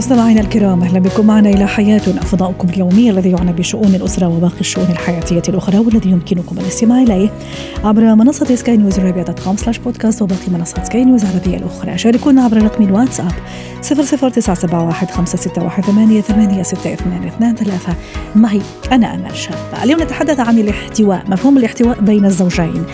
مستمعينا الكرام أهلا بكم معنا إلى حياتنا فضاؤكم اليومي الذي يعنى بشؤون الأسرة وباقي الشؤون الحياتية الأخرى والذي يمكنكم الاستماع إليه عبر منصة Sky News Arabia dot com slash podcast وباقي منصات سكاي نيوز العربية الأخرى. شاركونا عبر رقم الواتساب 00971 معي أنا أمل شابة. اليوم نتحدث عن الاحتواء مفهوم الاحتواء بين الزوجين.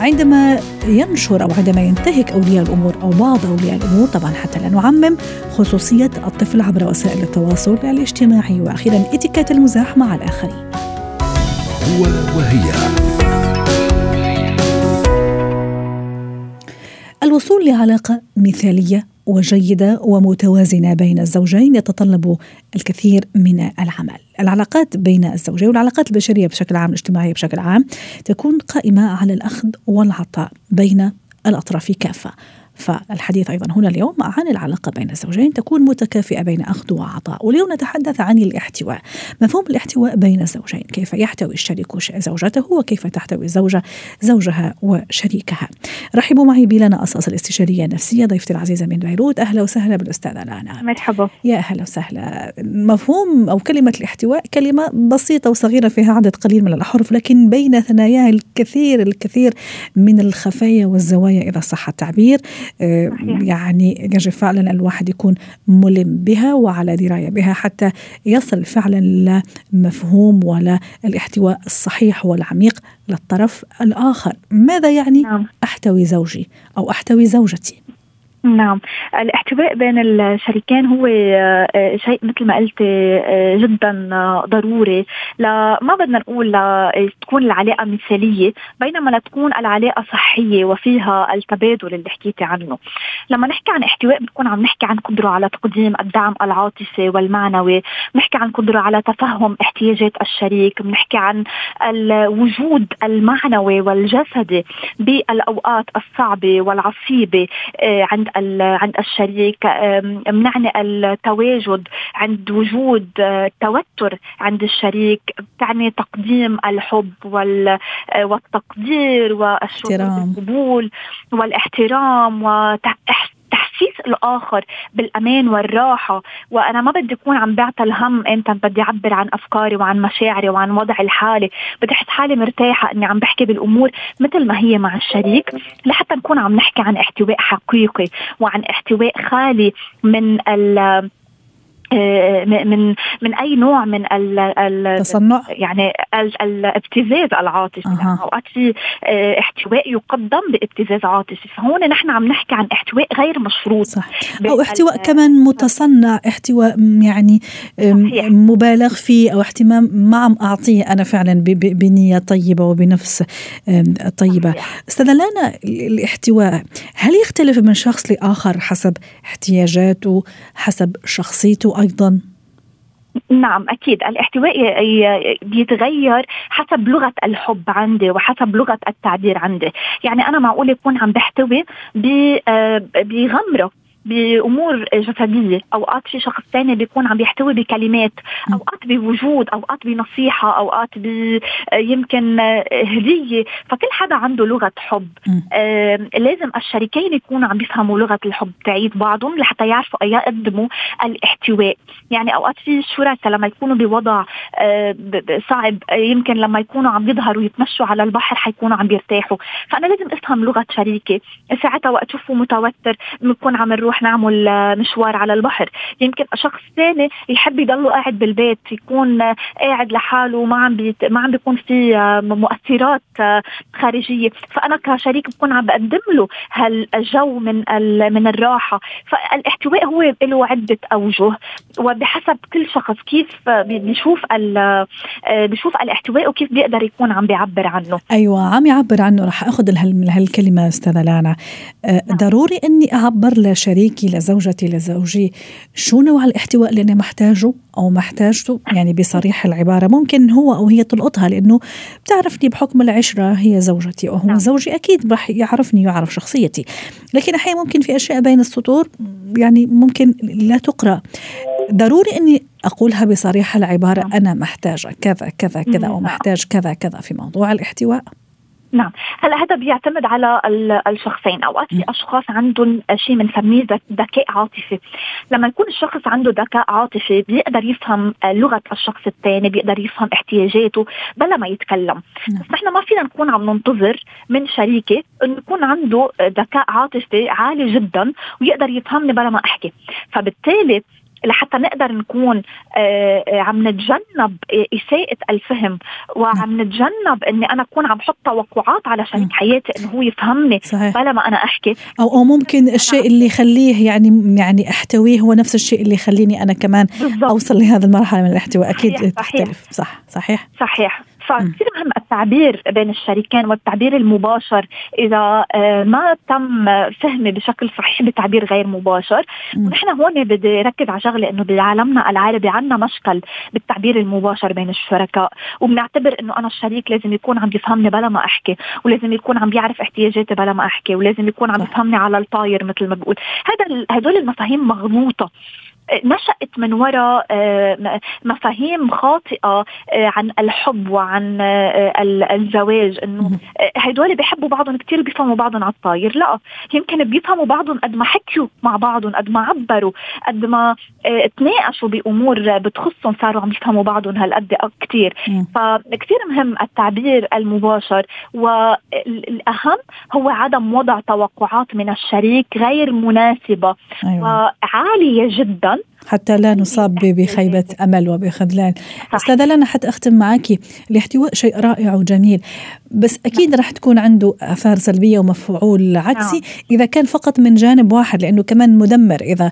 عندما ينشر أو عندما ينتهك أولياء الأمور أو بعض أولياء الأمور طبعا حتى لا نعمم خصوصية الطفل عبر وسائل التواصل الاجتماعي وأخيرا اتيكيت المزاح مع الآخرين. هو وهي الوصول لعلاقة مثالية وجيدة ومتوازنة بين الزوجين يتطلب الكثير من العمل. العلاقات بين الزوجين والعلاقات البشرية بشكل عام الاجتماعية بشكل عام تكون قائمة على الأخذ والعطاء بين الأطراف كافة. فالحديث أيضا هنا اليوم عن العلاقة بين الزوجين تكون متكافئة بين اخذ وعطاء، واليوم نتحدث عن الاحتواء، مفهوم الاحتواء بين الزوجين، كيف يحتوي الشريك زوجته وكيف تحتوي الزوجه زوجها وشريكها. رحبوا معي بلنا أصاص الاستشارية النفسية ضيفتي العزيزة من بيروت، أهلا وسهلا بالأستاذة لانا. مرحبا يا أهلا وسهلا. مفهوم أو كلمة الاحتواء كلمة بسيطة وصغيرة فيها عدد قليل من الاحرف لكن بين ثناياها الكثير الكثير من الخفايا والزوايا إذا صح التعبير. صحيح. يعني يجب فعلا الواحد يكون ملم بها وعلى دراية بها حتى يصل فعلا لمفهوم ولا الاحتواء الصحيح والعميق للطرف الآخر، ماذا يعني نعم أحتوي زوجي أو أحتوي زوجتي؟ نعم. الاحتواء بين الشريكين هو آه، آه، شيء مثل ما قلت آه، جدا ضروري. لا ما بدنا نقول تكون العلاقة مثالية بينما لتكون العلاقة صحية وفيها التبادل اللي حكيتي عنه. لما نحكي عن احتواء بنكون عم نحكي عن قدرة على تقديم الدعم العاطفي والمعنوي. بنحكي عن قدرة على تفهم احتياجات الشريك. بنحكي عن الوجود المعنوي والجسدي بالأوقات الصعبة والعصيبة آه، عند عند الشريك آم، بنعني التواجد عند وجود آه، توتر عند الشريك بتعني تقديم الحب آه، والتقدير والشعور. بالقبول والاحترام وتحسيس الآخر بالأمان والراحة. وأنا ما بدي أكون عم بعطي الهم إمتى بدي أعبر عن أفكاري وعن مشاعري وعن وضعي الحالي. بدي احس حالي مرتاحة إني عم بحكي بالأمور مثل ما هي مع الشريك لحتى نكون عم نحكي عن احتواء حقيقي وعن احتواء خالي من ال من من أي نوع من ال ال تصنع يعني ال- الابتزاز العاطفي. يعني أوقات في آه، احتواء يقدم بابتزاز عاطفي فهون نحن عم نحكي عن احتواء غير مشروط صح أو احتواء كمان متصنع احتواء يعني صحيح. مبالغ فيه أو اهتمام ما عم أعطيه أنا فعلا بنية طيبة وبنفس طيبة. أستاذة لانا ال- الاحتواء هل يختلف من شخص لآخر حسب احتياجاته حسب شخصيته أيضا. نعم أكيد. الاحتواء بيتغير حسب لغة الحب عندي وحسب لغة التعبير عندي. يعني أنا معقول يكون عم بحتوي آه، بغمرة. بأمور جسدية أوقات في شخص ثاني بيكون عم بيحتوي بكلمات. أوقات بوجود أوقات بنصيحة أوقات ب يمكن هدية. فكل حدا عنده لغة حب. آه، لازم الشريكين يكونوا عم بيفهموا لغة الحب تعيد بعضهم لحتى يعرفوا يقدموا الاحتواء. يعني أوقات في شركاء لما يكونوا بوضع آه، صعب يمكن لما يكونوا عم يظهروا يتمشوا على البحر حيكونوا عم بيرتاحوا. فأنا لازم أفهم لغة شريكي. ساعتها وقت اشوفه متوتر بنكون عم نروح نعمل آه، مشوار على البحر. يمكن شخص ثاني يحب يضله قاعد بالبيت يكون آه، قاعد لحاله ما عم بيت... ما عم بيكون في آه، مؤثرات خارجية. فأنا كشريك بكون عم بقدم له هالجو من ال... من الراحة. فالاحتواء هو له عدة أوجه. وبحسب كل شخص كيف بي- بيشوف ال... بيشوف الاحتواء وكيف بيقدر يكون عم بيعبر عنه. أيوه عم يعبر عنه. رح آخذ هالكلمه أستاذة لانا. نعم. ضروري إني أعبر لشريكي لشريكي لزوجتي لزوجي شو نوع الاحتواء اللي أنا محتاجه أو محتاجته؟ يعني بصريح العبارة ممكن هو أو هي تلقطها لأنه بتعرفني بحكم العشرة هي زوجتي أو هو نعم. زوجي أكيد راح يعرفني ويعرف شخصيتي. لكن أحيانا ممكن في أشياء بين السطور يعني ممكن لا تقرأ. ضروري إني أقولها بصريح العبارة نعم. أنا محتاجة كذا كذا كذا أو محتاج كذا كذا في موضوع الاحتواء. نعم. هلا هذا بيعتمد على الشخصين. أوقات في أشخاص عندهم شيء بنسميه ذكاء عاطفي. لما يكون الشخص عنده ذكاء عاطفي بيقدر يفهم لغة الشخص الثاني بيقدر يفهم احتياجاته بلا ما يتكلم. نعم. بس نحن ما فينا نكون عم ننتظر من شريكي إنه يكون عنده ذكاء عاطفي عالي جدا ويقدر يفهمني بلا ما أحكي. فبالتالي لحتى نقدر نكون آه، آه، عم نتجنب إساءة الفهم وعم نتجنب إني أنا أكون عم حط توقعات على شريك حياتي إنه هو يفهمني صحيح. بلا ما أنا أحكي. أو أو ممكن الشيء اللي يخليه يعني يعني أحتويه هو نفس الشيء اللي يخليني أنا كمان بالضبط. أوصل لهذه المرحلة من الاحتواء. أكيد صحيح. تختلف. صح صحيح؟ صحيح. فكثير مهم التعبير بين الشريكين والتعبير المباشر. إذا آه، ما تم فهمي بشكل صحيح بتعبير غير مباشر ونحن هون بدي ركز على شغلة إنه بعالمنا العربي عندنا مشكل بالتعبير المباشر بين الشركاء. وبنعتبر إنه أنا الشريك لازم يكون عم يفهمني بلا ما أحكي ولازم يكون عم بيعرف احتياجاتي بلا ما أحكي ولازم يكون عم يفهمني على الطاير مثل ما بقول. هذا هدول المفاهيم مغلوطة. نشأت من وراء آه، مفاهيم خاطئة آه، عن الحب وعن آه، الزواج. إنه هدول بيحبوا بعضهم كثير بيفهموا بعضهم على الطاير. لا يمكن بيفهموا بعضهم قد ما حكيوا مع بعضهم قد ما عبروا قد ما تناقشوا بأمور بتخصهم صاروا عم يفهموا بعضهم هالقد كثير فكثير مهم التعبير المباشر والاهم هو عدم وضع توقعات من الشريك غير مناسبة. أيوة. وعالية جدا حتى لا نصاب بخيبة أمل وبخذلان. أستاذة لنا حتى أختم معك الاحتواء شيء رائع وجميل. بس أكيد راح تكون عنده آثار سلبية ومفعول عكسي نعم. إذا كان فقط من جانب واحد لأنه كمان مدمر إذا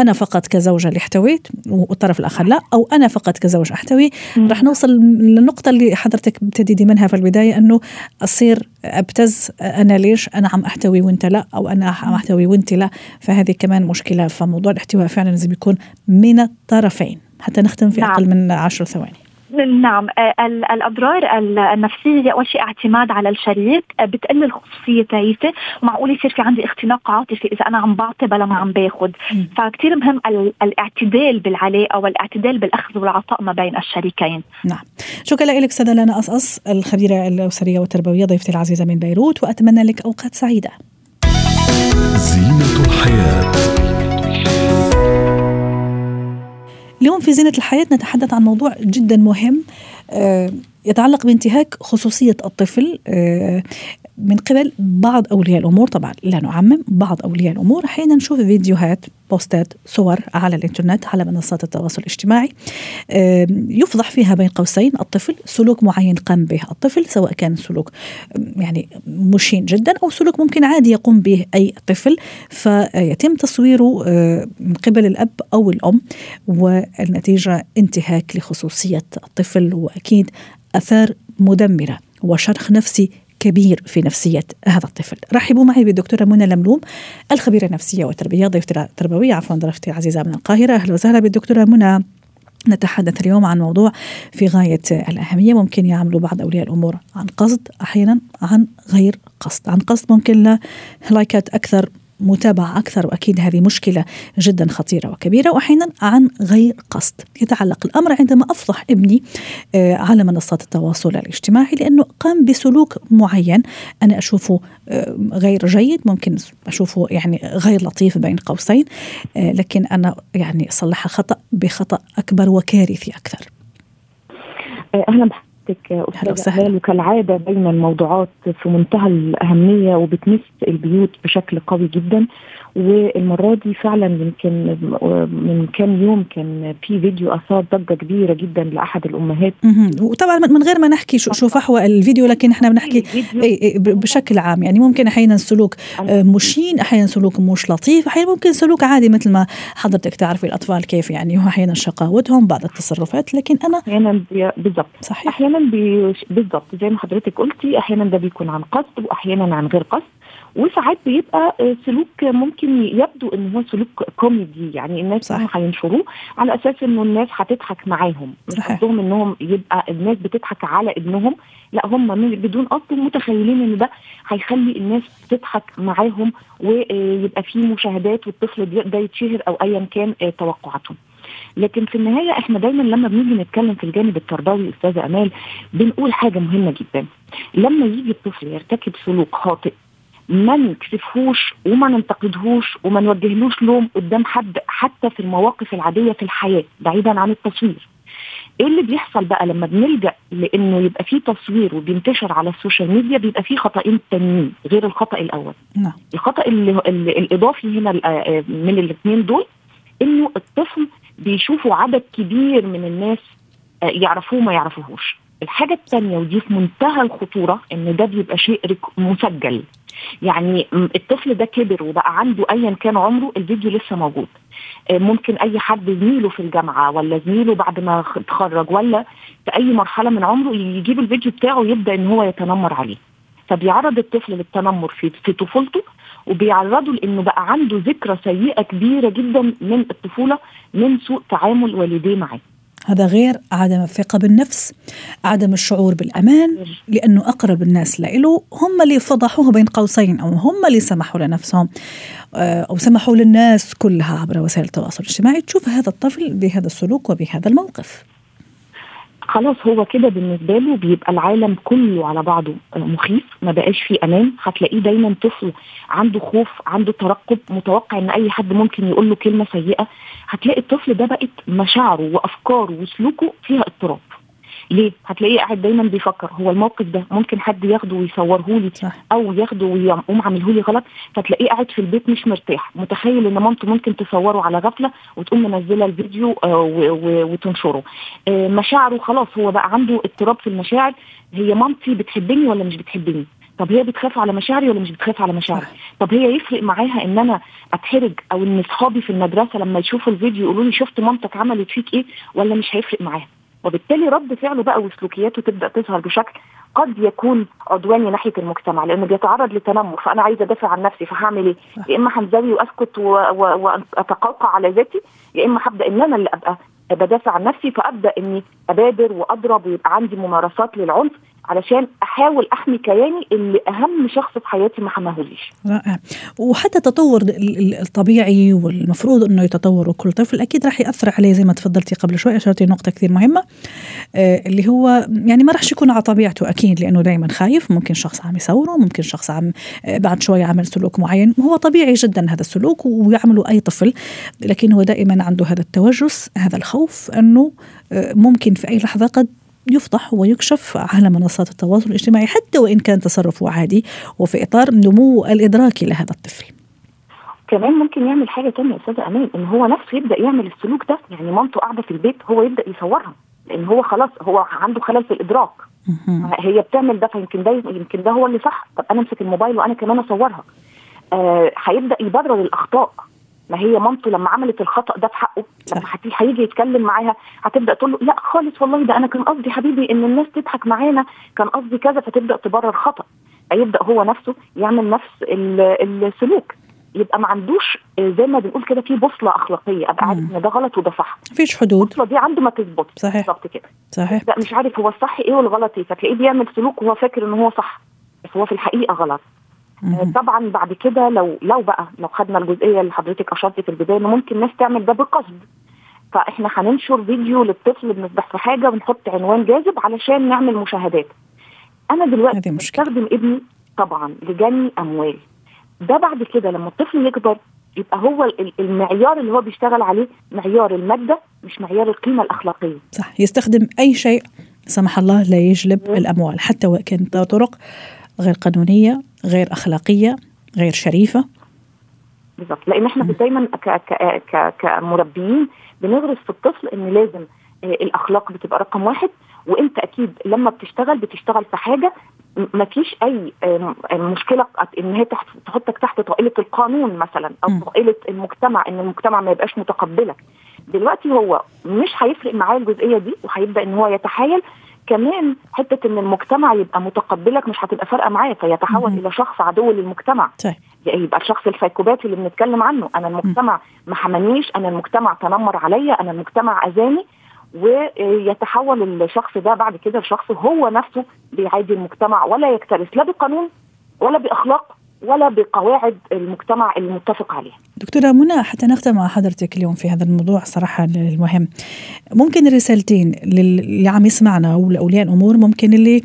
أنا فقط كزوجة اللي احتويت والطرف الآخر لا أو أنا فقط كزوج أحتوي. رح نوصل للنقطة اللي حضرتك ابتديتي منها في البداية إنه أصير أبتز أنا ليش؟ أنا عم أحتوي وإنت لا أو أنا عم أحتوي وإنت لا. فهذه كمان مشكلة فموضوع الاحتواء فعلا لازم يكون من الطرفين حتى نختم في نعم. أقل من عشر ثواني. نعم آه، الأضرار النفسية اول شيء اعتماد على الشريك آه، بتقلل الخصوصية تاعيتي ومعقول يصير في عندي اختناق عاطفي إذا أنا عم بعطي بلا ما عم باخذ فكتير مهم الاعتدال بالعلاقة والاعتدال بالأخذ والعطاء ما بين الشريكين. نعم. شكرا لك سيدة لنا أصأص الخبيرة الأسرية والتربوية ضيفتي العزيزة من بيروت وأتمنى لك أوقات سعيدة. زينة الحياة. اليوم في زينة الحياة نتحدث عن موضوع جدا مهم آه، يتعلق بانتهاك خصوصية الطفل آه، من قبل بعض أولياء الأمور طبعا لا نعمم بعض أولياء الأمور. أحيانا نشوف فيديوهات بوستات صور على الإنترنت على منصات التواصل الاجتماعي. يفضح فيها بين قوسين الطفل سلوك معين قام به الطفل سواء كان سلوك يعني مشين جدا أو سلوك ممكن عادي يقوم به أي طفل. فيتم تصويره من قبل الأب أو الأم والنتيجة انتهاك لخصوصية الطفل وأكيد أثار مدمرة وشرخ نفسي كبير في نفسية هذا الطفل. رحبوا معي بالدكتورة منى لملوم الخبيرة النفسية والتربية ضيفتي التربوية عفوا ضيفتي العزيزة من القاهرة. أهلا وسهلا بالدكتورة منى. نتحدث اليوم عن موضوع في غاية الأهمية. ممكن يعملوا بعض أولياء الأمور عن قصد أحيانا عن غير قصد. عن قصد ممكن لايكات أكثر. متابعة أكثر وأكيد هذه مشكلة جدا خطيرة وكبيرة. وأحيانا عن غير قصد. يتعلق الأمر عندما أفضح ابني آه، على منصات التواصل الاجتماعي لأنه قام بسلوك معين. أنا أشوفه آه، غير جيد ممكن أشوفه يعني غير لطيف بين قوسين آه، لكن أنا يعني صلح خطأ بخطأ أكبر وكارثي أكثر. أهلا حضرتك أستاذ هلال وكالعادة بين الموضوعات في منتهى الأهمية وبتمس البيوت بشكل قوي جدا. والمرة دي فعلا يمكن من كام يوم كان في فيديو أثار ضجة كبيرة جدا لأحد الأمهات. وطبعا من غير ما نحكي شو, فحوى الفيديو لكن إحنا بنحكي بشكل عام. يعني ممكن أحيانا سلوك آه، مشين أحيانا سلوك مش لطيف أحيانا ممكن سلوك عادي مثل ما حضرتك تعرفي الأطفال كيف يعني هو أحيانا شقاوتهم بعض التصرفات. لكن أنا أحيانا بالضبط. صحيح. أحيانا بالضبط. زي ما حضرتك قلتي أحيانا ده بيكون عن قصد واحيانا عن غير قصد. وساعات بيبقى آه، سلوك ممكن يبدو إن هو سلوك كوميدي يعني الناس. هينشروه على أساس إنه الناس هتضحك معاهم. مش قصدهم إنهم يبقى الناس بتضحك على ابنهم لا هم بدون قصد متخيلين إن ده هيخلي الناس تضحك معاهم ويبقى فيه مشاهدات والطفل ده يتشهر أو ايا كان آه، توقعاتهم. لكن في النهاية إحنا دايما لما بنيجي نتكلم في الجانب التربوي أستاذة أمال بنقول حاجة مهمة جدا. لما يجي الطفل يرتكب سلوك خاطئ ما نكسفهوش وما ننتقدهوش وما نوجهلوش لوم قدام حد حتى في المواقف العادية في الحياة بعيدا عن التصوير. إيه اللي بيحصل بقى لما بنلجأ لإنه يبقى فيه تصوير وبينتشر على ال social media بيبقى فيه خطأين تانيين غير الخطأ الأول؟ نعم. الخطأ اللي, اللي الإضافي هنا آه، من الاثنين دول إنه الطفل بيشوفوا عدد كبير من الناس آه، يعرفوه ما يعرفوهوش. الحاجة الثانية ودي في منتهى الخطورة إن ده بيبقى شيء مسجل. يعني الطفل ده كبر وبقى عنده ايا كان عمره الفيديو لسه موجود. آه، ممكن أي حد زميله في الجامعة ولا زميله بعد ما اتخرج ولا في أي مرحلة من عمره يجيب الفيديو بتاعه ويبدأ إن هو يتنمر عليه. فبيعرض الطفل للتنمر في في طفولته وبيعرضه لإنه بقى عنده ذكرى سيئة كبيرة جدا من الطفولة من سوء تعامل والديه معاه. هذا غير عدم الثقة بالنفس عدم الشعور بالأمان لأنه أقرب الناس له هم اللي فضحوه بين قوسين أو هم اللي سمحوا لنفسهم. آه، أو سمحوا للناس كلها عبر وسائل التواصل الاجتماعي. تشوف هذا الطفل بهذا السلوك وبهذا الموقف. خلاص هو كده بالنسبة له بيبقى العالم كله على بعضه مخيف ما بقاش فيه أمان هتلاقيه دايما طفل عنده خوف عنده ترقب متوقع إن أي حد ممكن يقول له كلمة سيئة هتلاقي الطفل ده بقت مشاعره وأفكاره وسلوكه فيها اضطراب. ليه؟ هتلاقيه قاعد دايما بيفكر هو الموقف ده ممكن حد ياخده ويصوره لي أو ياخده ويقوم عامله لي غلط فتلاقيه قاعد في البيت مش مرتاح. متخيل إن مامته ممكن تصوره على غفلة وتقوم منزلة الفيديو آه وتنشره. آه مشاعره خلاص هو بقى عنده اضطراب في المشاعر. هي مامتي بتحبني ولا مش بتحبني؟ طب هي بتخاف على مشاعري ولا مش بتخاف على مشاعري؟ طب هي يفرق معاها إن أنا أتحرج أو إن أصحابي في المدرسة لما يشوفوا الفيديو يقولوا لي شفت مامتك عملت فيك إيه؟ ولا مش هيفرق معاها؟ وبالتالي رد فعله بقى وسلوكياته تبدأ تظهر بشكل قد يكون عدواني ناحية المجتمع لأنه بيتعرض لتنمر فأنا عايزة أدافع عن نفسي فهعمل إيه؟ يا إما هنزوي وأسكت وأتقوقع على ذاتي يا إما هبدأ إن أنا اللي ابقى بدافع عن نفسي فأبدأ إني أبادر وأضرب ويبقى عندي ممارسات للعنف علشان أحاول أحمي كياني اللي أهم شخص في حياتي ما حماهوليش. رائع وحتى التطور الطبيعي والمفروض إنه يتطور وكل طفل أكيد راح يأثر عليه زي ما تفضلتي قبل شوي أشرتي نقطة كثير مهمة آه اللي هو يعني ما راح يكون على طبيعته أكيد لأنه دائما خايف ممكن شخص عم يصوره ممكن شخص عم آه بعد شوي عمل سلوك معين هو طبيعي جدا هذا السلوك ويعمله أي طفل لكن هو دائما عنده هذا التوجس هذا الخوف إنه آه ممكن في أي لحظة قد يفضح ويكشف على منصات التواصل الاجتماعي حتى وإن كان تصرفه عادي وفي إطار النمو الإدراكي لهذا الطفل. كمان ممكن يعمل حاجة تانية أستاذة أمان إن هو نفسه يبدأ يعمل السلوك ده يعني مامته قاعدة في البيت هو يبدأ يصورها لأن هو خلاص هو عنده خلل في الإدراك. هي بتعمل ده فيمكن ده يمكن ده هو اللي صح. طب أنا أمسك الموبايل وأنا كمان أصورها. آه هيبدأ يبرر الأخطاء ما هي مامته لما عملت الخطأ ده في حقه لما هيجي يتكلم معاها هتبدأ تقول له لا خالص والله ده أنا كان قصدي حبيبي إن الناس تضحك معانا كان قصدي كذا فتبدأ تبرر خطأ. فيبدا هو نفسه يعمل نفس السلوك. يبقى ما عندوش زي ما بنقول كده في بوصلة أخلاقية. أبقى عارف إن ده غلط وده صح. مفيش حدود. البوصلة دي عنده ما تظبط صحيح. بالظبط كده. صحيح. لا مش عارف هو الصح إيه والغلط إيه فتلاقيه بيعمل سلوك وهو فاكر إن هو صح بس هو في الحقيقة غلط. طبعا بعد كده لو لو بقى لو خدنا الجزئية اللي حضرتك أشرتي في البداية إن ممكن ناس تعمل ده بقصد فإحنا هننشر فيديو للطفل بنسبح في حاجة ونحط عنوان جاذب علشان نعمل مشاهدات. أنا دلوقتي بستخدم ابني طبعا لجني أموال. ده بعد كده لما الطفل يكبر يبقى هو المعيار اللي هو بيشتغل عليه معيار المادة مش معيار القيمة الأخلاقية. صح. يستخدم أي شيء سمح الله لا يجلب. الأموال حتى وإن كانت طرق غير قانونية غير أخلاقية غير شريفة. بالظبط. لأن إحنا دايما كمربيين بنغرس في الطفل إن لازم الأخلاق بتبقى رقم واحد وإنت أكيد لما بتشتغل بتشتغل في حاجة ما فيش أي مشكلة إن هي تحت تحطك تحت طائلة القانون مثلا أو طائلة المجتمع إن المجتمع ما يبقاش متقبلك. دلوقتي هو مش هيفرق معاه الجزئية دي وهيبدأ إن هو يتحايل كمان حتة إن المجتمع يبقى متقبلك مش هتبقى فارقة معايا فيتحول إلى شخص عدو للمجتمع. طيب. يبقى الشخص السايكوباتي اللي بنتكلم عنه أنا المجتمع ما حمانيش أنا المجتمع تنمر عليا أنا المجتمع أذاني ويتحول الشخص ده بعد كده لشخص هو نفسه بيعادي المجتمع ولا يكترث لا بقانون ولا بأخلاق ولا بقواعد المجتمع المتفق عليها. دكتورة منى حتى نختم مع حضرتك اليوم في هذا الموضوع صراحة المهم. ممكن رسالتين اللي عم يسمعنا ولأولياء الأمور ممكن اللي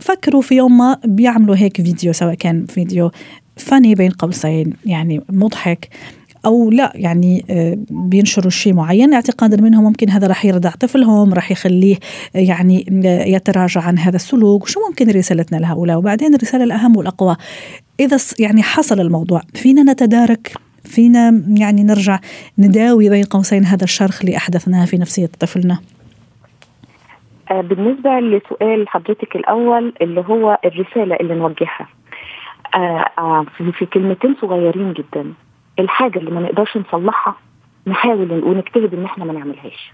فكروا في يوم ما بيعملوا هيك فيديو سواء كان فيديو فاني بين قوسين يعني مضحك أو لا يعني آه، بينشروا شيء معين. اعتقادا منهم ممكن هذا راح يردع طفلهم راح يخليه آه، يعني آه، يتراجع عن هذا السلوك. وشو ممكن رسالتنا لهؤلاء؟ وبعدين الرسالة الأهم والأقوى إذا يعني حصل الموضوع فينا نتدارك؟ فينا يعني نرجع نداوي بين قوسين هذا الشرخ اللي أحدثناه في نفسية طفلنا. بالنسبة لسؤال حضرتك الأول اللي هو الرسالة اللي نوجهها. في كلمتين صغيرين جدا. الحاجة اللي ما نقدرش نصلحها نحاول ونجتهد إن إحنا ما نعملهاش.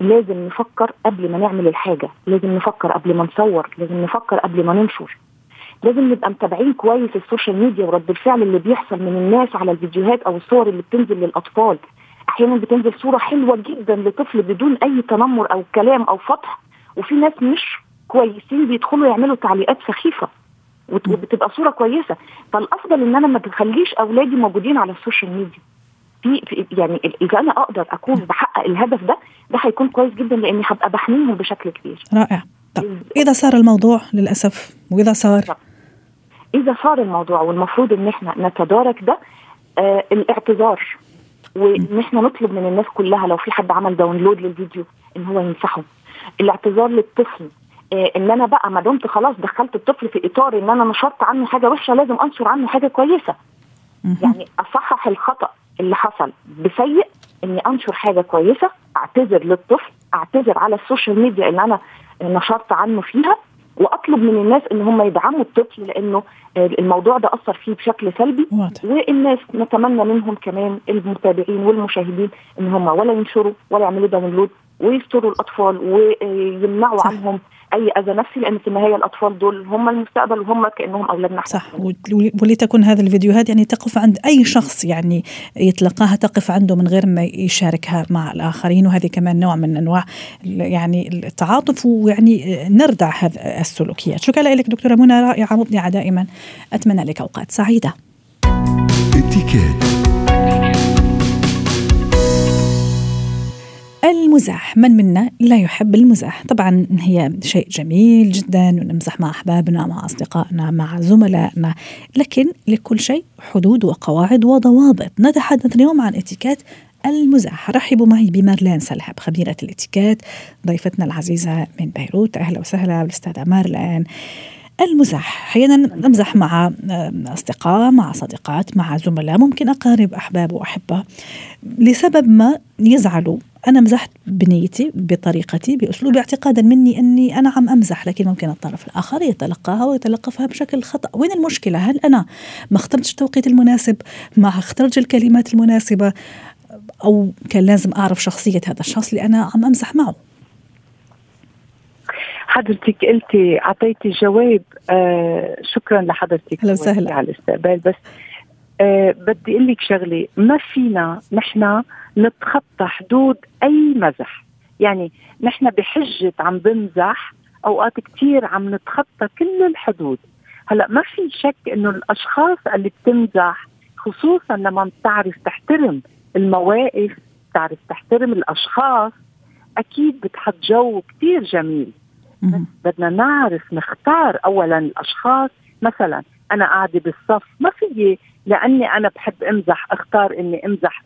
لازم نفكر قبل ما نعمل الحاجة. لازم نفكر قبل ما نصور. لازم نفكر قبل ما ننشر. لازم نبقى متابعين كويس ال social media ورد الفعل اللي بيحصل من الناس على الفيديوهات أو الصور اللي بتنزل للأطفال. أحيانا بتنزل صورة حلوة جدا لطفل بدون أي تنمر أو كلام أو فتح وفي ناس مش كويسين بيدخلوا يعملوا تعليقات سخيفة وبتبقى صورة كويسة. فالأفضل إن أنا ما تخليش أولادي موجودين على ال social media. في يعني إذا أنا أقدر أكون بحقق الهدف ده ده هيكون كويس جدا لأني هبقى بحميهم بشكل كبير. رائع. طب إذا صار الموضوع للأسف وإذا صار إذا صار الموضوع والمفروض إن إحنا نتدارك ده آه الاعتذار. وان إحنا نطلب من الناس كلها لو في حد عمل داونلود للفيديو إن هو يمسحه الاعتذار للطفل. إيه إن أنا بقى ما دمت خلاص دخلت الطفل في إطار إن أنا نشرت عنه حاجة وحشة لازم أنشر عنه حاجة كويسة. يعني أصحح الخطأ اللي حصل بسيء إني أنشر حاجة كويسة أعتذر للطفل أعتذر على ال social media اللي أنا نشرت عنه فيها وأطلب من الناس إن هم يدعموا الطفل لأنه الموضوع ده أثر فيه بشكل سلبي. والناس نتمنى منهم كمان المتابعين والمشاهدين إن هم ولا ينشروا ولا يعملوا download ويستروا الأطفال ويمنعوا صح. عنهم أي أذى نفسي لأن في النهاية الأطفال دول هم المستقبل وهم كأنهم أولادنا. صح. ولتكن هذه الفيديوهات يعني تقف عند أي شخص يعني يتلقاها تقف عنده من غير ما يشاركها مع الآخرين. وهذه كمان نوع من أنواع يعني التعاطف ويعني نردع هذه السلوكيات. شكرا لك دكتورة منى رائعة مبدعة دائما. أتمنى لك أوقات سعيدة. المزاح. من منا لا يحب المزاح. طبعا هي شيء جميل جدا ونمزح مع أحبابنا مع أصدقائنا مع زملائنا. لكن لكل شيء حدود وقواعد وضوابط. نتحدث اليوم عن إتيكيت المزاح. رحبوا معي بمارلين سلهب خبيرة الإتيكيت ضيفتنا العزيزة من بيروت. أهلا وسهلا بالأستاذة مارلين. المزاح أحيانا نمزح مع أصدقاء مع صديقات مع زملاء ممكن أقارب أحباب وأحبة. لسبب ما يزعلوا أنا مزحت بنيتي بطريقتي بأسلوبي اعتقادا مني أني أنا عم أمزح لكن ممكن الطرف الآخر يتلقاها ويتلقفها بشكل خطأ. وين المشكلة؟ هل أنا ما اخترتش التوقيت المناسب؟ ما اخترتش الكلمات المناسبة؟ أو كان لازم أعرف شخصية هذا الشخص اللي أنا عم أمزح معه؟ حضرتك قلتي أعطيتي جواب آه شكرا لحضرتك. على الاستقبال. بس آه بدي أقول لك شغلة ما فينا نحن نتخطى حدود أي مزح. يعني نحن بحجة عم بمزح أوقات كثير عم نتخطى كل الحدود. هلأ ما في شك إنه الأشخاص اللي بتمزح خصوصا لما بتعرف تحترم المواقف بتعرف تحترم الأشخاص أكيد بتحط جو كثير جميل. بدنا نعرف نختار اولا الأشخاص. مثلا أنا قاعدة بالصف ما فيي لأني أنا بحب أمزح أختار إني أمزح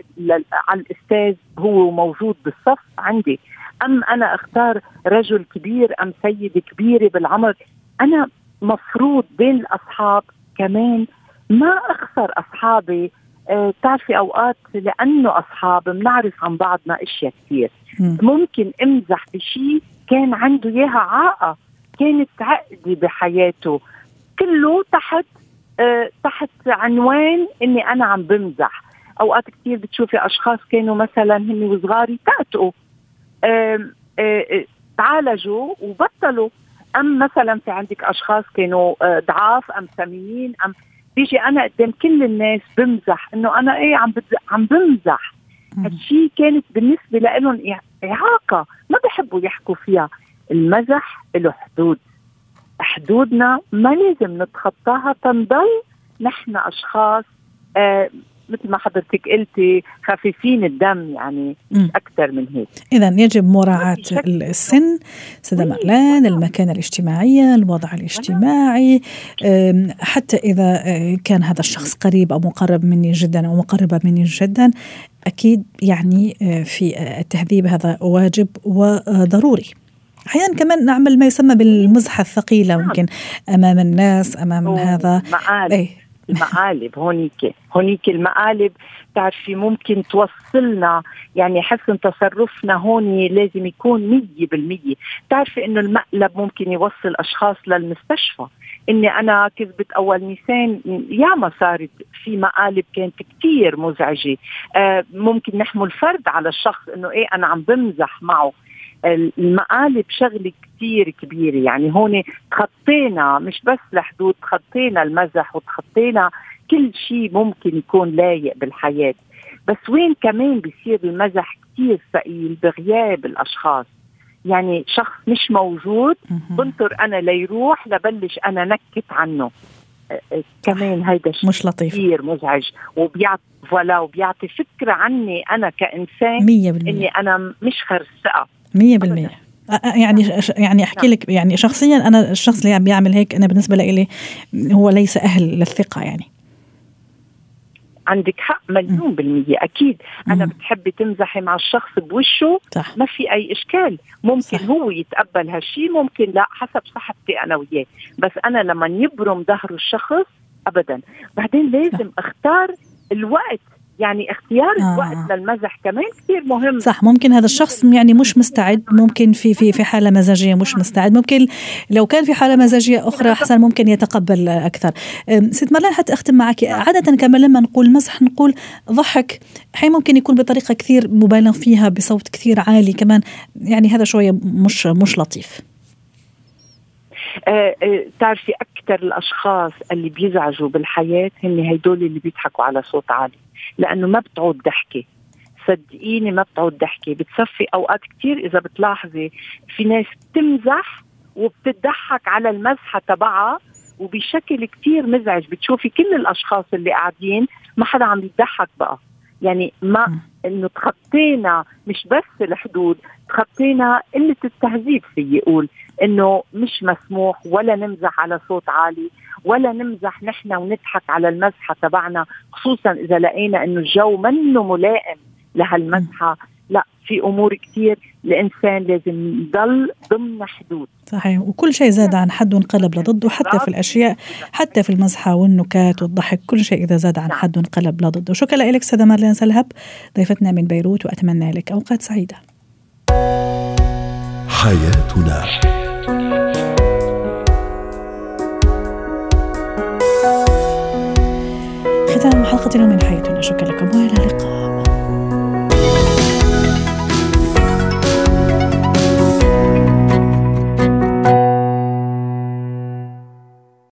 على الأستاذ هو موجود بالصف عندي. أم أنا أختار رجل كبير أم سيدة كبيرة بالعمر؟ أنا مفروض بين الأصحاب كمان ما أخسر أصحابي. آه تعرفي أوقات لأنه أصحاب بنعرف عن بعضنا أشياء كثير ممكن أمزح بشيء كان عنده إياها عاقه كانت عقدي بحياته. كله تحت تحت عنوان إني أنا عم بمزح. أوقات كثير بتشوفي أشخاص كانوا مثلا هن وصغار يتأتقوا آه آه تعالجوا وبطلوا. أم مثلا في عندك أشخاص كانوا آه، ضعاف أم سمين أم بيجي أنا قدام كل الناس بمزح إنه أنا إيه عم عم بمزح. هالشيء كانت بالنسبة لهم إعاقة ما بحبوا يحكوا فيها. المزح له حدود. حدودنا ما لازم نتخطاها تنضل نحن أشخاص آه مثل ما حضرتك قلتي خفيفين الدم يعني مش أكثر من هيك. اذا يجب مراعاة السن سيده مغلان المكانه الاجتماعيه الوضع الاجتماعي حتى إذا آه، كان هذا الشخص قريب أو مقرب مني جدا أو مقربة مني جدا أكيد يعني آه، في التهذيب هذا واجب وضروري. أحيانا كمان نعمل ما يسمى بالمزحه الثقيله نعم. ممكن أمام الناس أمام هذا. أي المقالب هونيك هونيك المقالب. تعرفي ممكن توصلنا يعني حسن تصرفنا هون لازم يكون مية بالمية. تعرفي إنه المقلب ممكن يوصل أشخاص للمستشفى. إني أنا كذبت أول نيسان ياما صارت في مقالب كانت كثير مزعجة. آه ممكن نحمل فرد على الشخص إنه إيه أنا عم بمزح معه. المقالب شغلة كثير كبيرة. يعني هون تخطينا مش بس لحدود تخطينا المزح وتخطينا كل شيء ممكن يكون لايق بالحياة. بس وين كمان بيصير المزح كثير ثقيل؟ بغياب الأشخاص. يعني شخص مش موجود بنطر أنا ليروح لبلش أنا نكت عنه. كمان هيدا الشيء مش لطيف. كثير مزعج. وبيعطي فوالا وبيعطي فكرة عني أنا كإنسان 100% إني أنا مش خرسقة. مية بالمية. يعني يعني احكي لك يعني شخصيا أنا الشخص اللي عم بيعمل هيك أنا بالنسبة لي هو ليس أهل للثقة يعني. عندك حق مليون بالمية أكيد. أنا. بتحبي تمزحي مع الشخص بوشه صح. ما في أي إشكال. ممكن صح. هو يتقبل هالشي ممكن لا حسب صحتي أنا وياه. بس أنا لما يبرم ظهر الشخص أبدا. بعدين لازم صح. أختار الوقت يعني اختيار آه. الوقت للمزح كمان كثير مهم. صح ممكن هذا الشخص يعني مش مستعد ممكن في في في حالة مزاجية مش مستعد. ممكن لو كان في حالة مزاجية أخرى حسن ممكن يتقبل أكثر. ست مرلان حتى أختم معك. عادة كما لما نقول مزح نقول ضحك. حين ممكن يكون بطريقة كثير مبالغ فيها بصوت كثير عالي كمان. يعني هذا شوية مش مش لطيف. آه آه تعرفي أكثر الأشخاص اللي بيزعجوا بالحياة هن هدول اللي بيضحكوا على صوت عالي لأنه ما بتعود ضحكة. صدقيني ما بتعود ضحكة بتصفي أوقات كثير إذا بتلاحظي في ناس بتمزح وبتضحك على المزحة تبعها وبشكل كثير مزعج. بتشوفي كل الأشخاص اللي قاعدين ما حدا عم يضحك بقى. يعني ما إنه تخطينا مش بس الحدود تخطينا قلة التهذيب في يقول. إنه مش مسموح ولا نمزح على صوت عالي ولا نمزح نحن ونضحك على المزحة تبعنا خصوصا إذا لقينا إنه الجو منه ملائم لهالمزحة. لا في أمور كثير الإنسان لازم يضل ضمن حدود. صحيح وكل شيء زاد عن حد انقلب لضده حتى في الأشياء حتى في المزحة والنكات والضحك كل شيء إذا زاد عن نعم. حد انقلب لضده. شكرا لك سيده مارلين سلهب ضيفتنا من بيروت وأتمنى لك أوقات سعيدة. حياتنا. ختام حلقة من حياتنا. شكرا لكم وإلى اللقاء.